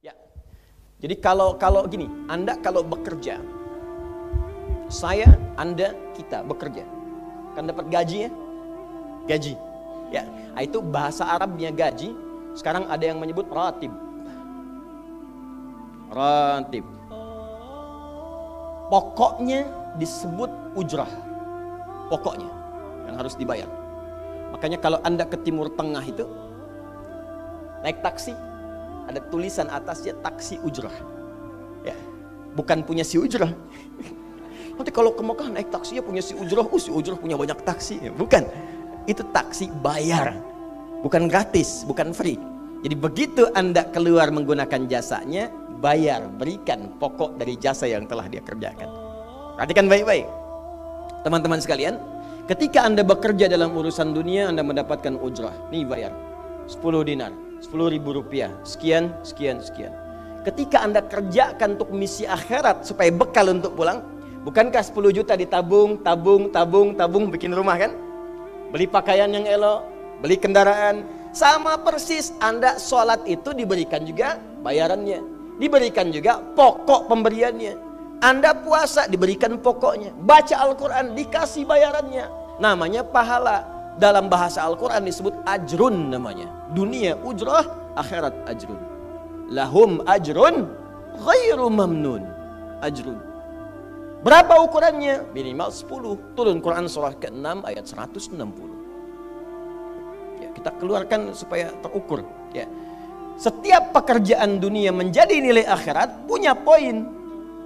Ya. Jadi kalau kalau gini, Anda kalau bekerja, saya, Anda, kita bekerja, kan dapat gaji ya? Gaji. Ya, nah, itu bahasa Arabnya gaji. Sekarang ada yang menyebut ratib. Ratib. Pokoknya disebut ujrah. Pokoknya yang harus dibayar. Makanya kalau Anda ke Timur Tengah itu naik taksi, ada tulisan atasnya taksi ujrah. Ya, bukan punya si ujrah. Nanti kalau ke Mekah naik taksi ya punya si ujrah, uh si ujrah punya banyak taksi. Ya, bukan. Itu taksi bayar. Bukan gratis, bukan free. Jadi begitu Anda keluar menggunakan jasanya, bayar, berikan pokok dari jasa yang telah dia kerjakan. Perhatikan baik-baik. Teman-teman sekalian, ketika Anda bekerja dalam urusan dunia, Anda mendapatkan ujrah. Nih bayar. 10 dinar, 10 ribu rupiah, sekian, sekian, sekian. Ketika Anda kerjakan untuk misi akhirat supaya bekal untuk pulang, bukankah 10 juta ditabung, tabung, tabung, tabung, bikin rumah kan? Beli pakaian yang elok, beli kendaraan, sama persis Anda sholat itu diberikan juga bayarannya. Diberikan juga pokok pemberiannya. Anda puasa diberikan pokoknya. Baca Al-Quran dikasih bayarannya. Namanya pahala. Dalam bahasa Al-Quran disebut ajrun namanya. Dunia ujrah, akhirat ajrun. Lahum ajrun ghairu mamnun. Ajrun. Berapa ukurannya? Minimal 10. Turun Quran surah ke-6 ayat 160. Ya, kita keluarkan supaya terukur. Ya. Setiap pekerjaan dunia menjadi nilai akhirat punya poin.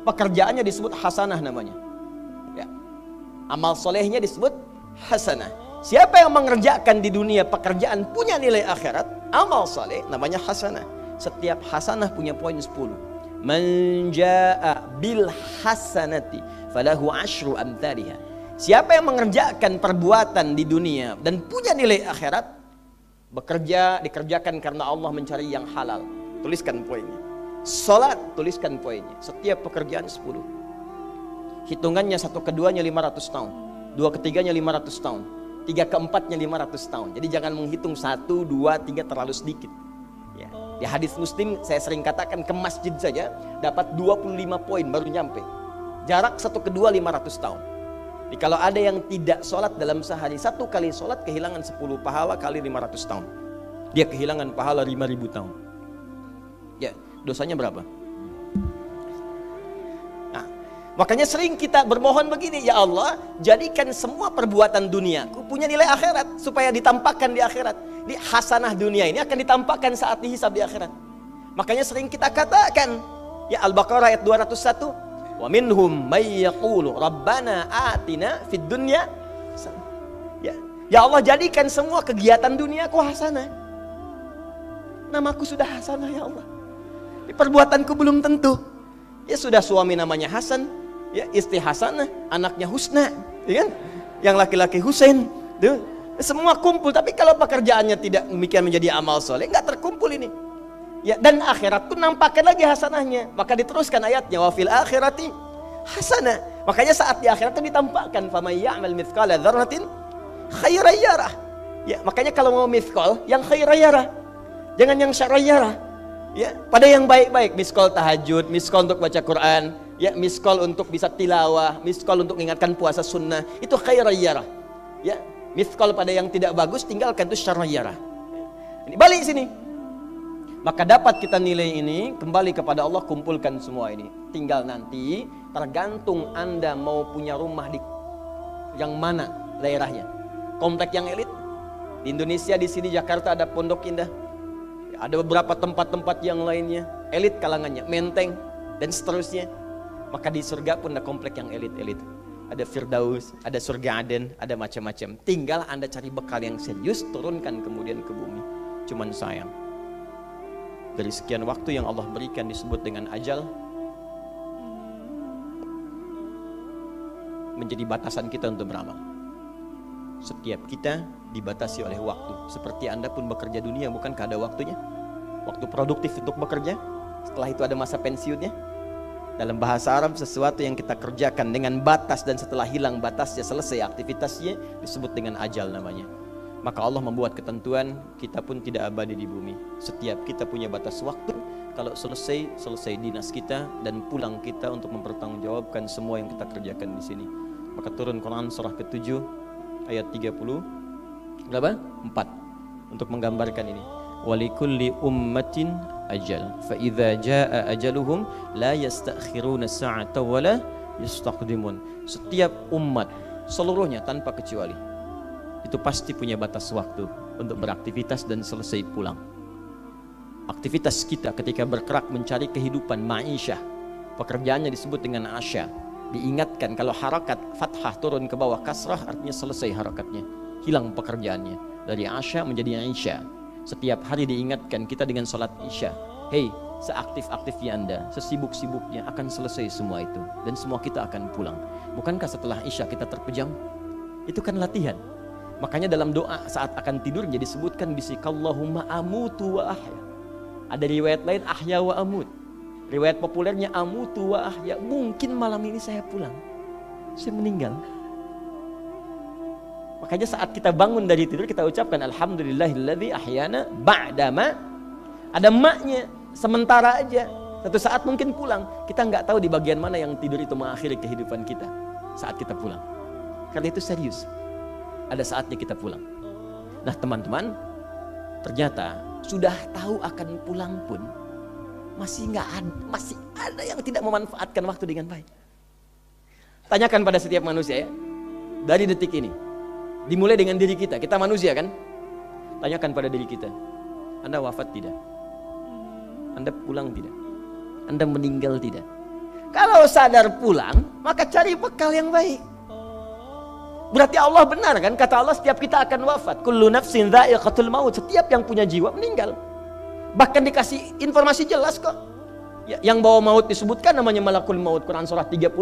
Pekerjaannya disebut hasanah namanya. Ya. Amal solehnya disebut hasanah. Siapa yang mengerjakan di dunia pekerjaan punya nilai akhirat, amal saleh namanya hasanah. Setiap hasanah punya poin 10. Menjaa bil hasanati falahu asyru amthaliha. Siapa yang mengerjakan perbuatan di dunia dan punya nilai akhirat, bekerja dikerjakan karena Allah mencari yang halal. Tuliskan poinnya. Salat tuliskan poinnya. Setiap pekerjaan 10. Hitungannya satu keduanya 500 tahun. Dua ketiganya 500 tahun tiga keempatnya 500 tahun. Jadi jangan menghitung satu, dua, tiga terlalu sedikit. Ya. Di hadis muslim saya sering katakan ke masjid saja dapat 25 poin baru nyampe. Jarak satu kedua 500 tahun. Jadi kalau ada yang tidak sholat dalam sehari satu kali sholat kehilangan 10 pahala kali 500 tahun. Dia kehilangan pahala 5000 tahun. Ya, dosanya berapa? Makanya sering kita bermohon begini, ya Allah, jadikan semua perbuatan dunia punya nilai akhirat supaya ditampakkan di akhirat. Di hasanah dunia ini akan ditampakkan saat dihisab di akhirat. Makanya sering kita katakan, ya Al-Baqarah ayat 201, wa minhum may yaqulu rabbana atina fid dunya ya, ya Allah jadikan semua kegiatan duniaku hasanah. Namaku sudah hasanah ya Allah. Perbuatanku belum tentu. Ya sudah suami namanya Hasan, ya istri Hasanah, anaknya Husna, ya kan? Yang laki-laki Husain, tuh. Semua kumpul, tapi kalau pekerjaannya tidak demikian menjadi amal soleh, nggak terkumpul ini. Ya, dan akhirat pun nampakkan lagi hasanahnya. Maka diteruskan ayatnya wafil akhirati hasanah. Makanya saat di akhirat itu ditampakkan famay ya'mal mithqala dzarratin khairan yarah. Ya, makanya kalau mau mithqal yang khairan yarah. Jangan yang syarran yarah. Ya, pada yang baik-baik, miskol tahajud, miskol untuk baca Quran, ya miskol untuk bisa tilawah, miskol untuk mengingatkan puasa sunnah, itu khairiyarah. Ya, miskol pada yang tidak bagus tinggalkan itu syarriyarah. Ini balik sini. Maka dapat kita nilai ini kembali kepada Allah kumpulkan semua ini. Tinggal nanti tergantung Anda mau punya rumah di yang mana daerahnya. Komplek yang elit. Di Indonesia di sini Jakarta ada Pondok Indah. Ada beberapa tempat-tempat yang lainnya, elit kalangannya, Menteng dan seterusnya. Maka di surga pun ada komplek yang elit-elit. Ada Firdaus, ada surga Aden, ada macam-macam. Tinggal Anda cari bekal yang serius, turunkan kemudian ke bumi. Cuman sayang. Dari sekian waktu yang Allah berikan disebut dengan ajal, menjadi batasan kita untuk beramal. Setiap kita dibatasi oleh waktu. Seperti Anda pun bekerja dunia, bukankah ada waktunya? Waktu produktif untuk bekerja, setelah itu ada masa pensiunnya. Dalam bahasa Arab sesuatu yang kita kerjakan dengan batas dan setelah hilang batasnya selesai aktivitasnya disebut dengan ajal namanya. Maka Allah membuat ketentuan kita pun tidak abadi di bumi. Setiap kita punya batas waktu, kalau selesai selesai dinas kita dan pulang kita untuk mempertanggungjawabkan semua yang kita kerjakan di sini. Maka turun Quran surah ke-7 ayat 30 berapa? 4 untuk menggambarkan ini. Walikulli ummatin ajal. Fa idza jaa ajaluhum la yastakhiruna sa'ata wa la yastaqdimun. Setiap umat seluruhnya tanpa kecuali itu pasti punya batas waktu untuk beraktivitas dan selesai pulang. Aktivitas kita ketika bergerak mencari kehidupan ma'isyah pekerjaannya disebut dengan asya diingatkan kalau harakat fathah turun ke bawah kasrah artinya selesai harakatnya hilang pekerjaannya dari asya menjadi aisyah setiap hari diingatkan kita dengan sholat isya. Hei, seaktif-aktifnya Anda, sesibuk-sibuknya akan selesai semua itu. Dan semua kita akan pulang. Bukankah setelah isya kita terpejam? Itu kan latihan. Makanya dalam doa saat akan tidur jadi sebutkan bisikallahumma amutu wa ahya. Ada riwayat lain ahya wa amut. Riwayat populernya amutu wa ahya. Mungkin malam ini saya pulang. Saya meninggal. Makanya saat kita bangun dari tidur kita ucapkan alhamdulillahilladzi ahyana ba'dama ada maknya sementara aja. Satu saat mungkin pulang, kita nggak tahu di bagian mana yang tidur itu mengakhiri kehidupan kita saat kita pulang. Karena itu serius. Ada saatnya kita pulang. Nah, teman-teman, ternyata sudah tahu akan pulang pun masih nggak ada, masih ada yang tidak memanfaatkan waktu dengan baik. Tanyakan pada setiap manusia ya, dari detik ini, Dimulai dengan diri kita. Kita manusia kan? Tanyakan pada diri kita. Anda wafat tidak? Anda pulang tidak? Anda meninggal tidak? Kalau sadar pulang, maka cari bekal yang baik. Berarti Allah benar kan? Kata Allah setiap kita akan wafat. Kullu nafsin dha'iqatul maut. Setiap yang punya jiwa meninggal. Bahkan dikasih informasi jelas kok. Ya, yang bawa maut disebutkan namanya malakul maut. Quran surah 30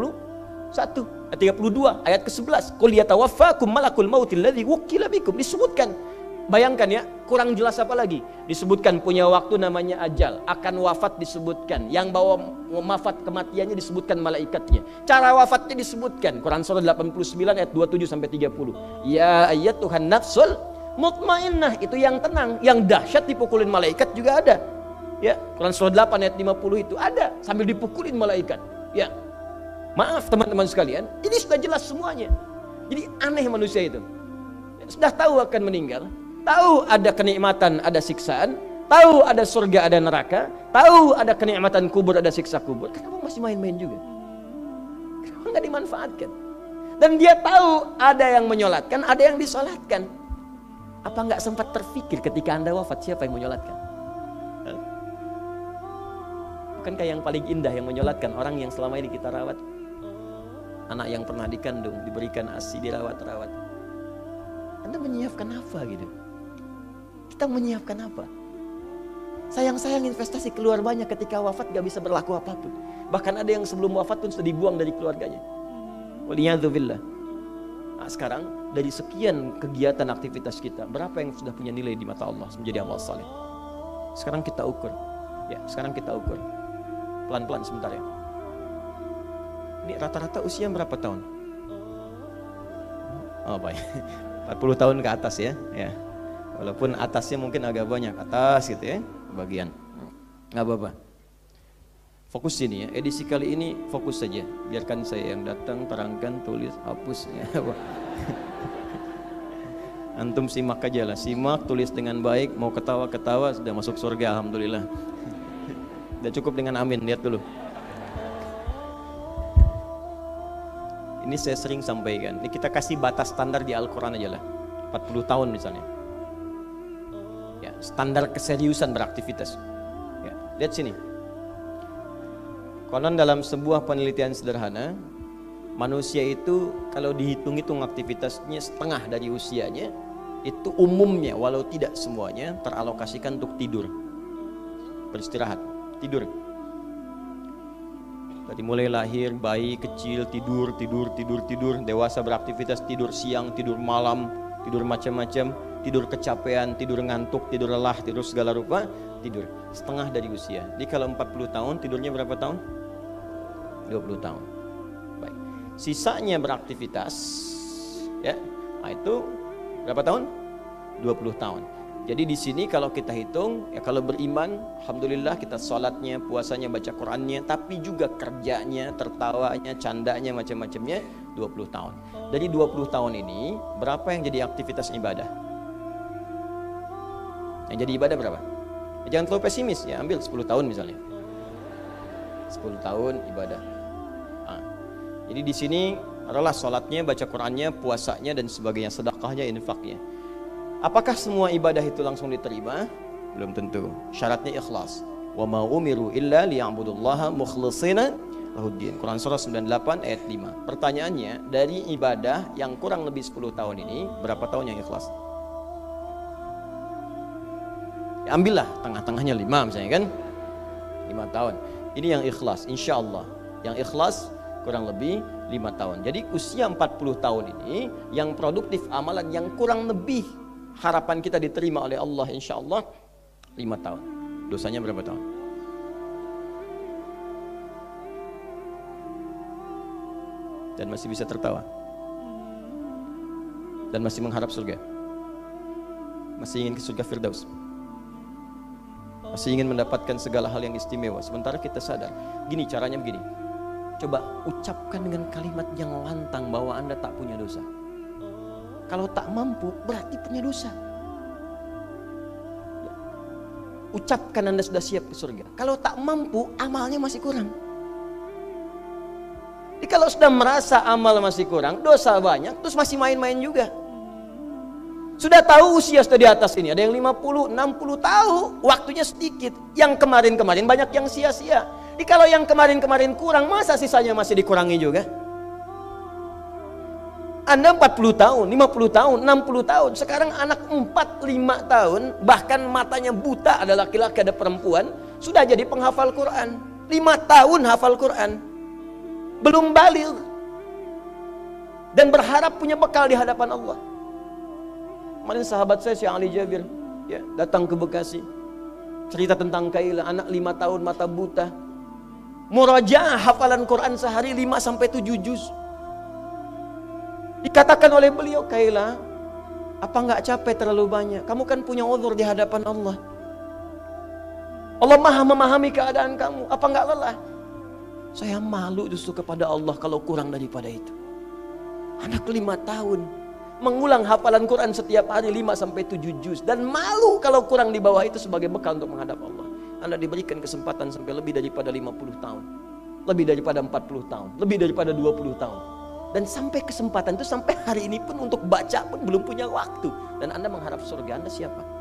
1 ayat 32 ayat ke-11 qul yatawaffakum malakul mautil ladzi wukila bikum disebutkan Bayangkan ya, kurang jelas apa lagi? Disebutkan punya waktu namanya ajal, akan wafat disebutkan. Yang bawa wafat kematiannya disebutkan malaikatnya. Cara wafatnya disebutkan. Quran surah 89 ayat 27 sampai 30. Ya ayat Tuhan nafsul mutmainnah itu yang tenang, yang dahsyat dipukulin malaikat juga ada. Ya, Quran surah 8 ayat 50 itu ada sambil dipukulin malaikat. Ya, Maaf teman-teman sekalian, ini sudah jelas semuanya. Jadi aneh manusia itu. Sudah tahu akan meninggal, tahu ada kenikmatan, ada siksaan, tahu ada surga, ada neraka, tahu ada kenikmatan kubur, ada siksa kubur. Kenapa masih main-main juga? Kenapa nggak dimanfaatkan? Dan dia tahu ada yang menyolatkan, ada yang disolatkan. Apa nggak sempat terfikir ketika anda wafat siapa yang menyolatkan? Bukankah yang paling indah yang menyolatkan orang yang selama ini kita rawat? anak yang pernah dikandung diberikan asi dirawat-rawat. Anda menyiapkan apa gitu? Kita menyiapkan apa? Sayang-sayang investasi keluar banyak ketika wafat gak bisa berlaku apa pun. Bahkan ada yang sebelum wafat pun sudah dibuang dari keluarganya. Waliyadzubillah nah, sekarang dari sekian kegiatan aktivitas kita berapa yang sudah punya nilai di mata Allah menjadi amal saleh sekarang kita ukur ya sekarang kita ukur pelan-pelan sebentar ya ini rata-rata usia berapa tahun? Oh baik, 40 tahun ke atas ya. ya. Walaupun atasnya mungkin agak banyak, atas gitu ya, bagian. Nggak apa-apa. Fokus sini ya, edisi kali ini fokus saja. Biarkan saya yang datang, terangkan, tulis, hapus. Ya. Antum simak aja lah, simak, tulis dengan baik, mau ketawa-ketawa, sudah masuk surga, Alhamdulillah. Sudah cukup dengan amin, lihat dulu. Ini saya sering sampaikan. Ini kita kasih batas standar di Al-Quran aja lah. 40 tahun misalnya. Ya, standar keseriusan beraktivitas. Ya, lihat sini. Konon dalam sebuah penelitian sederhana, manusia itu kalau dihitung-hitung aktivitasnya setengah dari usianya, itu umumnya walau tidak semuanya teralokasikan untuk tidur. Beristirahat, tidur. Dari mulai lahir, bayi kecil, tidur, tidur, tidur, tidur, dewasa beraktivitas, tidur siang, tidur malam, tidur macam-macam, tidur kecapean, tidur ngantuk, tidur lelah, tidur segala rupa, tidur. Setengah dari usia. Jadi kalau 40 tahun, tidurnya berapa tahun? 20 tahun. Baik. Sisanya beraktivitas ya. Nah, itu berapa tahun? 20 tahun. Jadi di sini kalau kita hitung, ya kalau beriman, alhamdulillah kita sholatnya, puasanya, baca Qurannya, tapi juga kerjanya, tertawanya, candanya, macam-macamnya 20 tahun. Dari 20 tahun ini, berapa yang jadi aktivitas ibadah? Yang jadi ibadah berapa? Jangan terlalu pesimis ya, ambil 10 tahun misalnya. 10 tahun ibadah. Jadi di sini adalah sholatnya, baca Qurannya, puasanya dan sebagainya, sedekahnya, infaknya. Apakah semua ibadah itu langsung diterima? Belum tentu. Syaratnya ikhlas. Wa ma umiru illa liya'budullaha mukhlishina lahuddin. Quran surah 98 ayat 5. Pertanyaannya, dari ibadah yang kurang lebih 10 tahun ini, berapa tahun yang ikhlas? Ya, ambillah tengah-tengahnya 5 misalnya kan? 5 tahun. Ini yang ikhlas, insya Allah. Yang ikhlas kurang lebih 5 tahun. Jadi usia 40 tahun ini yang produktif amalan yang kurang lebih harapan kita diterima oleh Allah insya Allah lima tahun. Dosanya berapa tahun? Dan masih bisa tertawa. Dan masih mengharap surga. Masih ingin ke surga Firdaus. Masih ingin mendapatkan segala hal yang istimewa. Sementara kita sadar, gini caranya begini. Coba ucapkan dengan kalimat yang lantang bahwa Anda tak punya dosa. Kalau tak mampu berarti punya dosa. Ucapkan Anda sudah siap ke surga. Kalau tak mampu amalnya masih kurang. Jadi kalau sudah merasa amal masih kurang, dosa banyak, terus masih main-main juga. Sudah tahu usia sudah di atas ini, ada yang 50, 60 tahu, waktunya sedikit. Yang kemarin-kemarin banyak yang sia-sia. Jadi kalau yang kemarin-kemarin kurang, masa sisanya masih dikurangi juga? Anda 40 tahun, 50 tahun, 60 tahun. Sekarang anak 4, 5 tahun, bahkan matanya buta ada laki-laki, ada perempuan, sudah jadi penghafal Quran. 5 tahun hafal Quran. Belum balik. Dan berharap punya bekal di hadapan Allah. Kemarin sahabat saya, Syekh Ali Jabir, ya, datang ke Bekasi. Cerita tentang Kaila, anak 5 tahun mata buta. Murajaah hafalan Quran sehari 5 sampai 7 juz. Dikatakan oleh beliau, Kaila, apa nggak capek terlalu banyak? Kamu kan punya uzur di hadapan Allah. Allah maha memahami keadaan kamu. Apa nggak lelah? Saya malu justru kepada Allah kalau kurang daripada itu. Anak lima tahun mengulang hafalan Quran setiap hari 5 sampai 7 juz dan malu kalau kurang di bawah itu sebagai bekal untuk menghadap Allah. Anda diberikan kesempatan sampai lebih daripada 50 tahun. Lebih daripada 40 tahun, lebih daripada 20 tahun. Dan sampai kesempatan itu sampai hari ini pun untuk baca pun belum punya waktu. Dan Anda mengharap surga Anda siapa?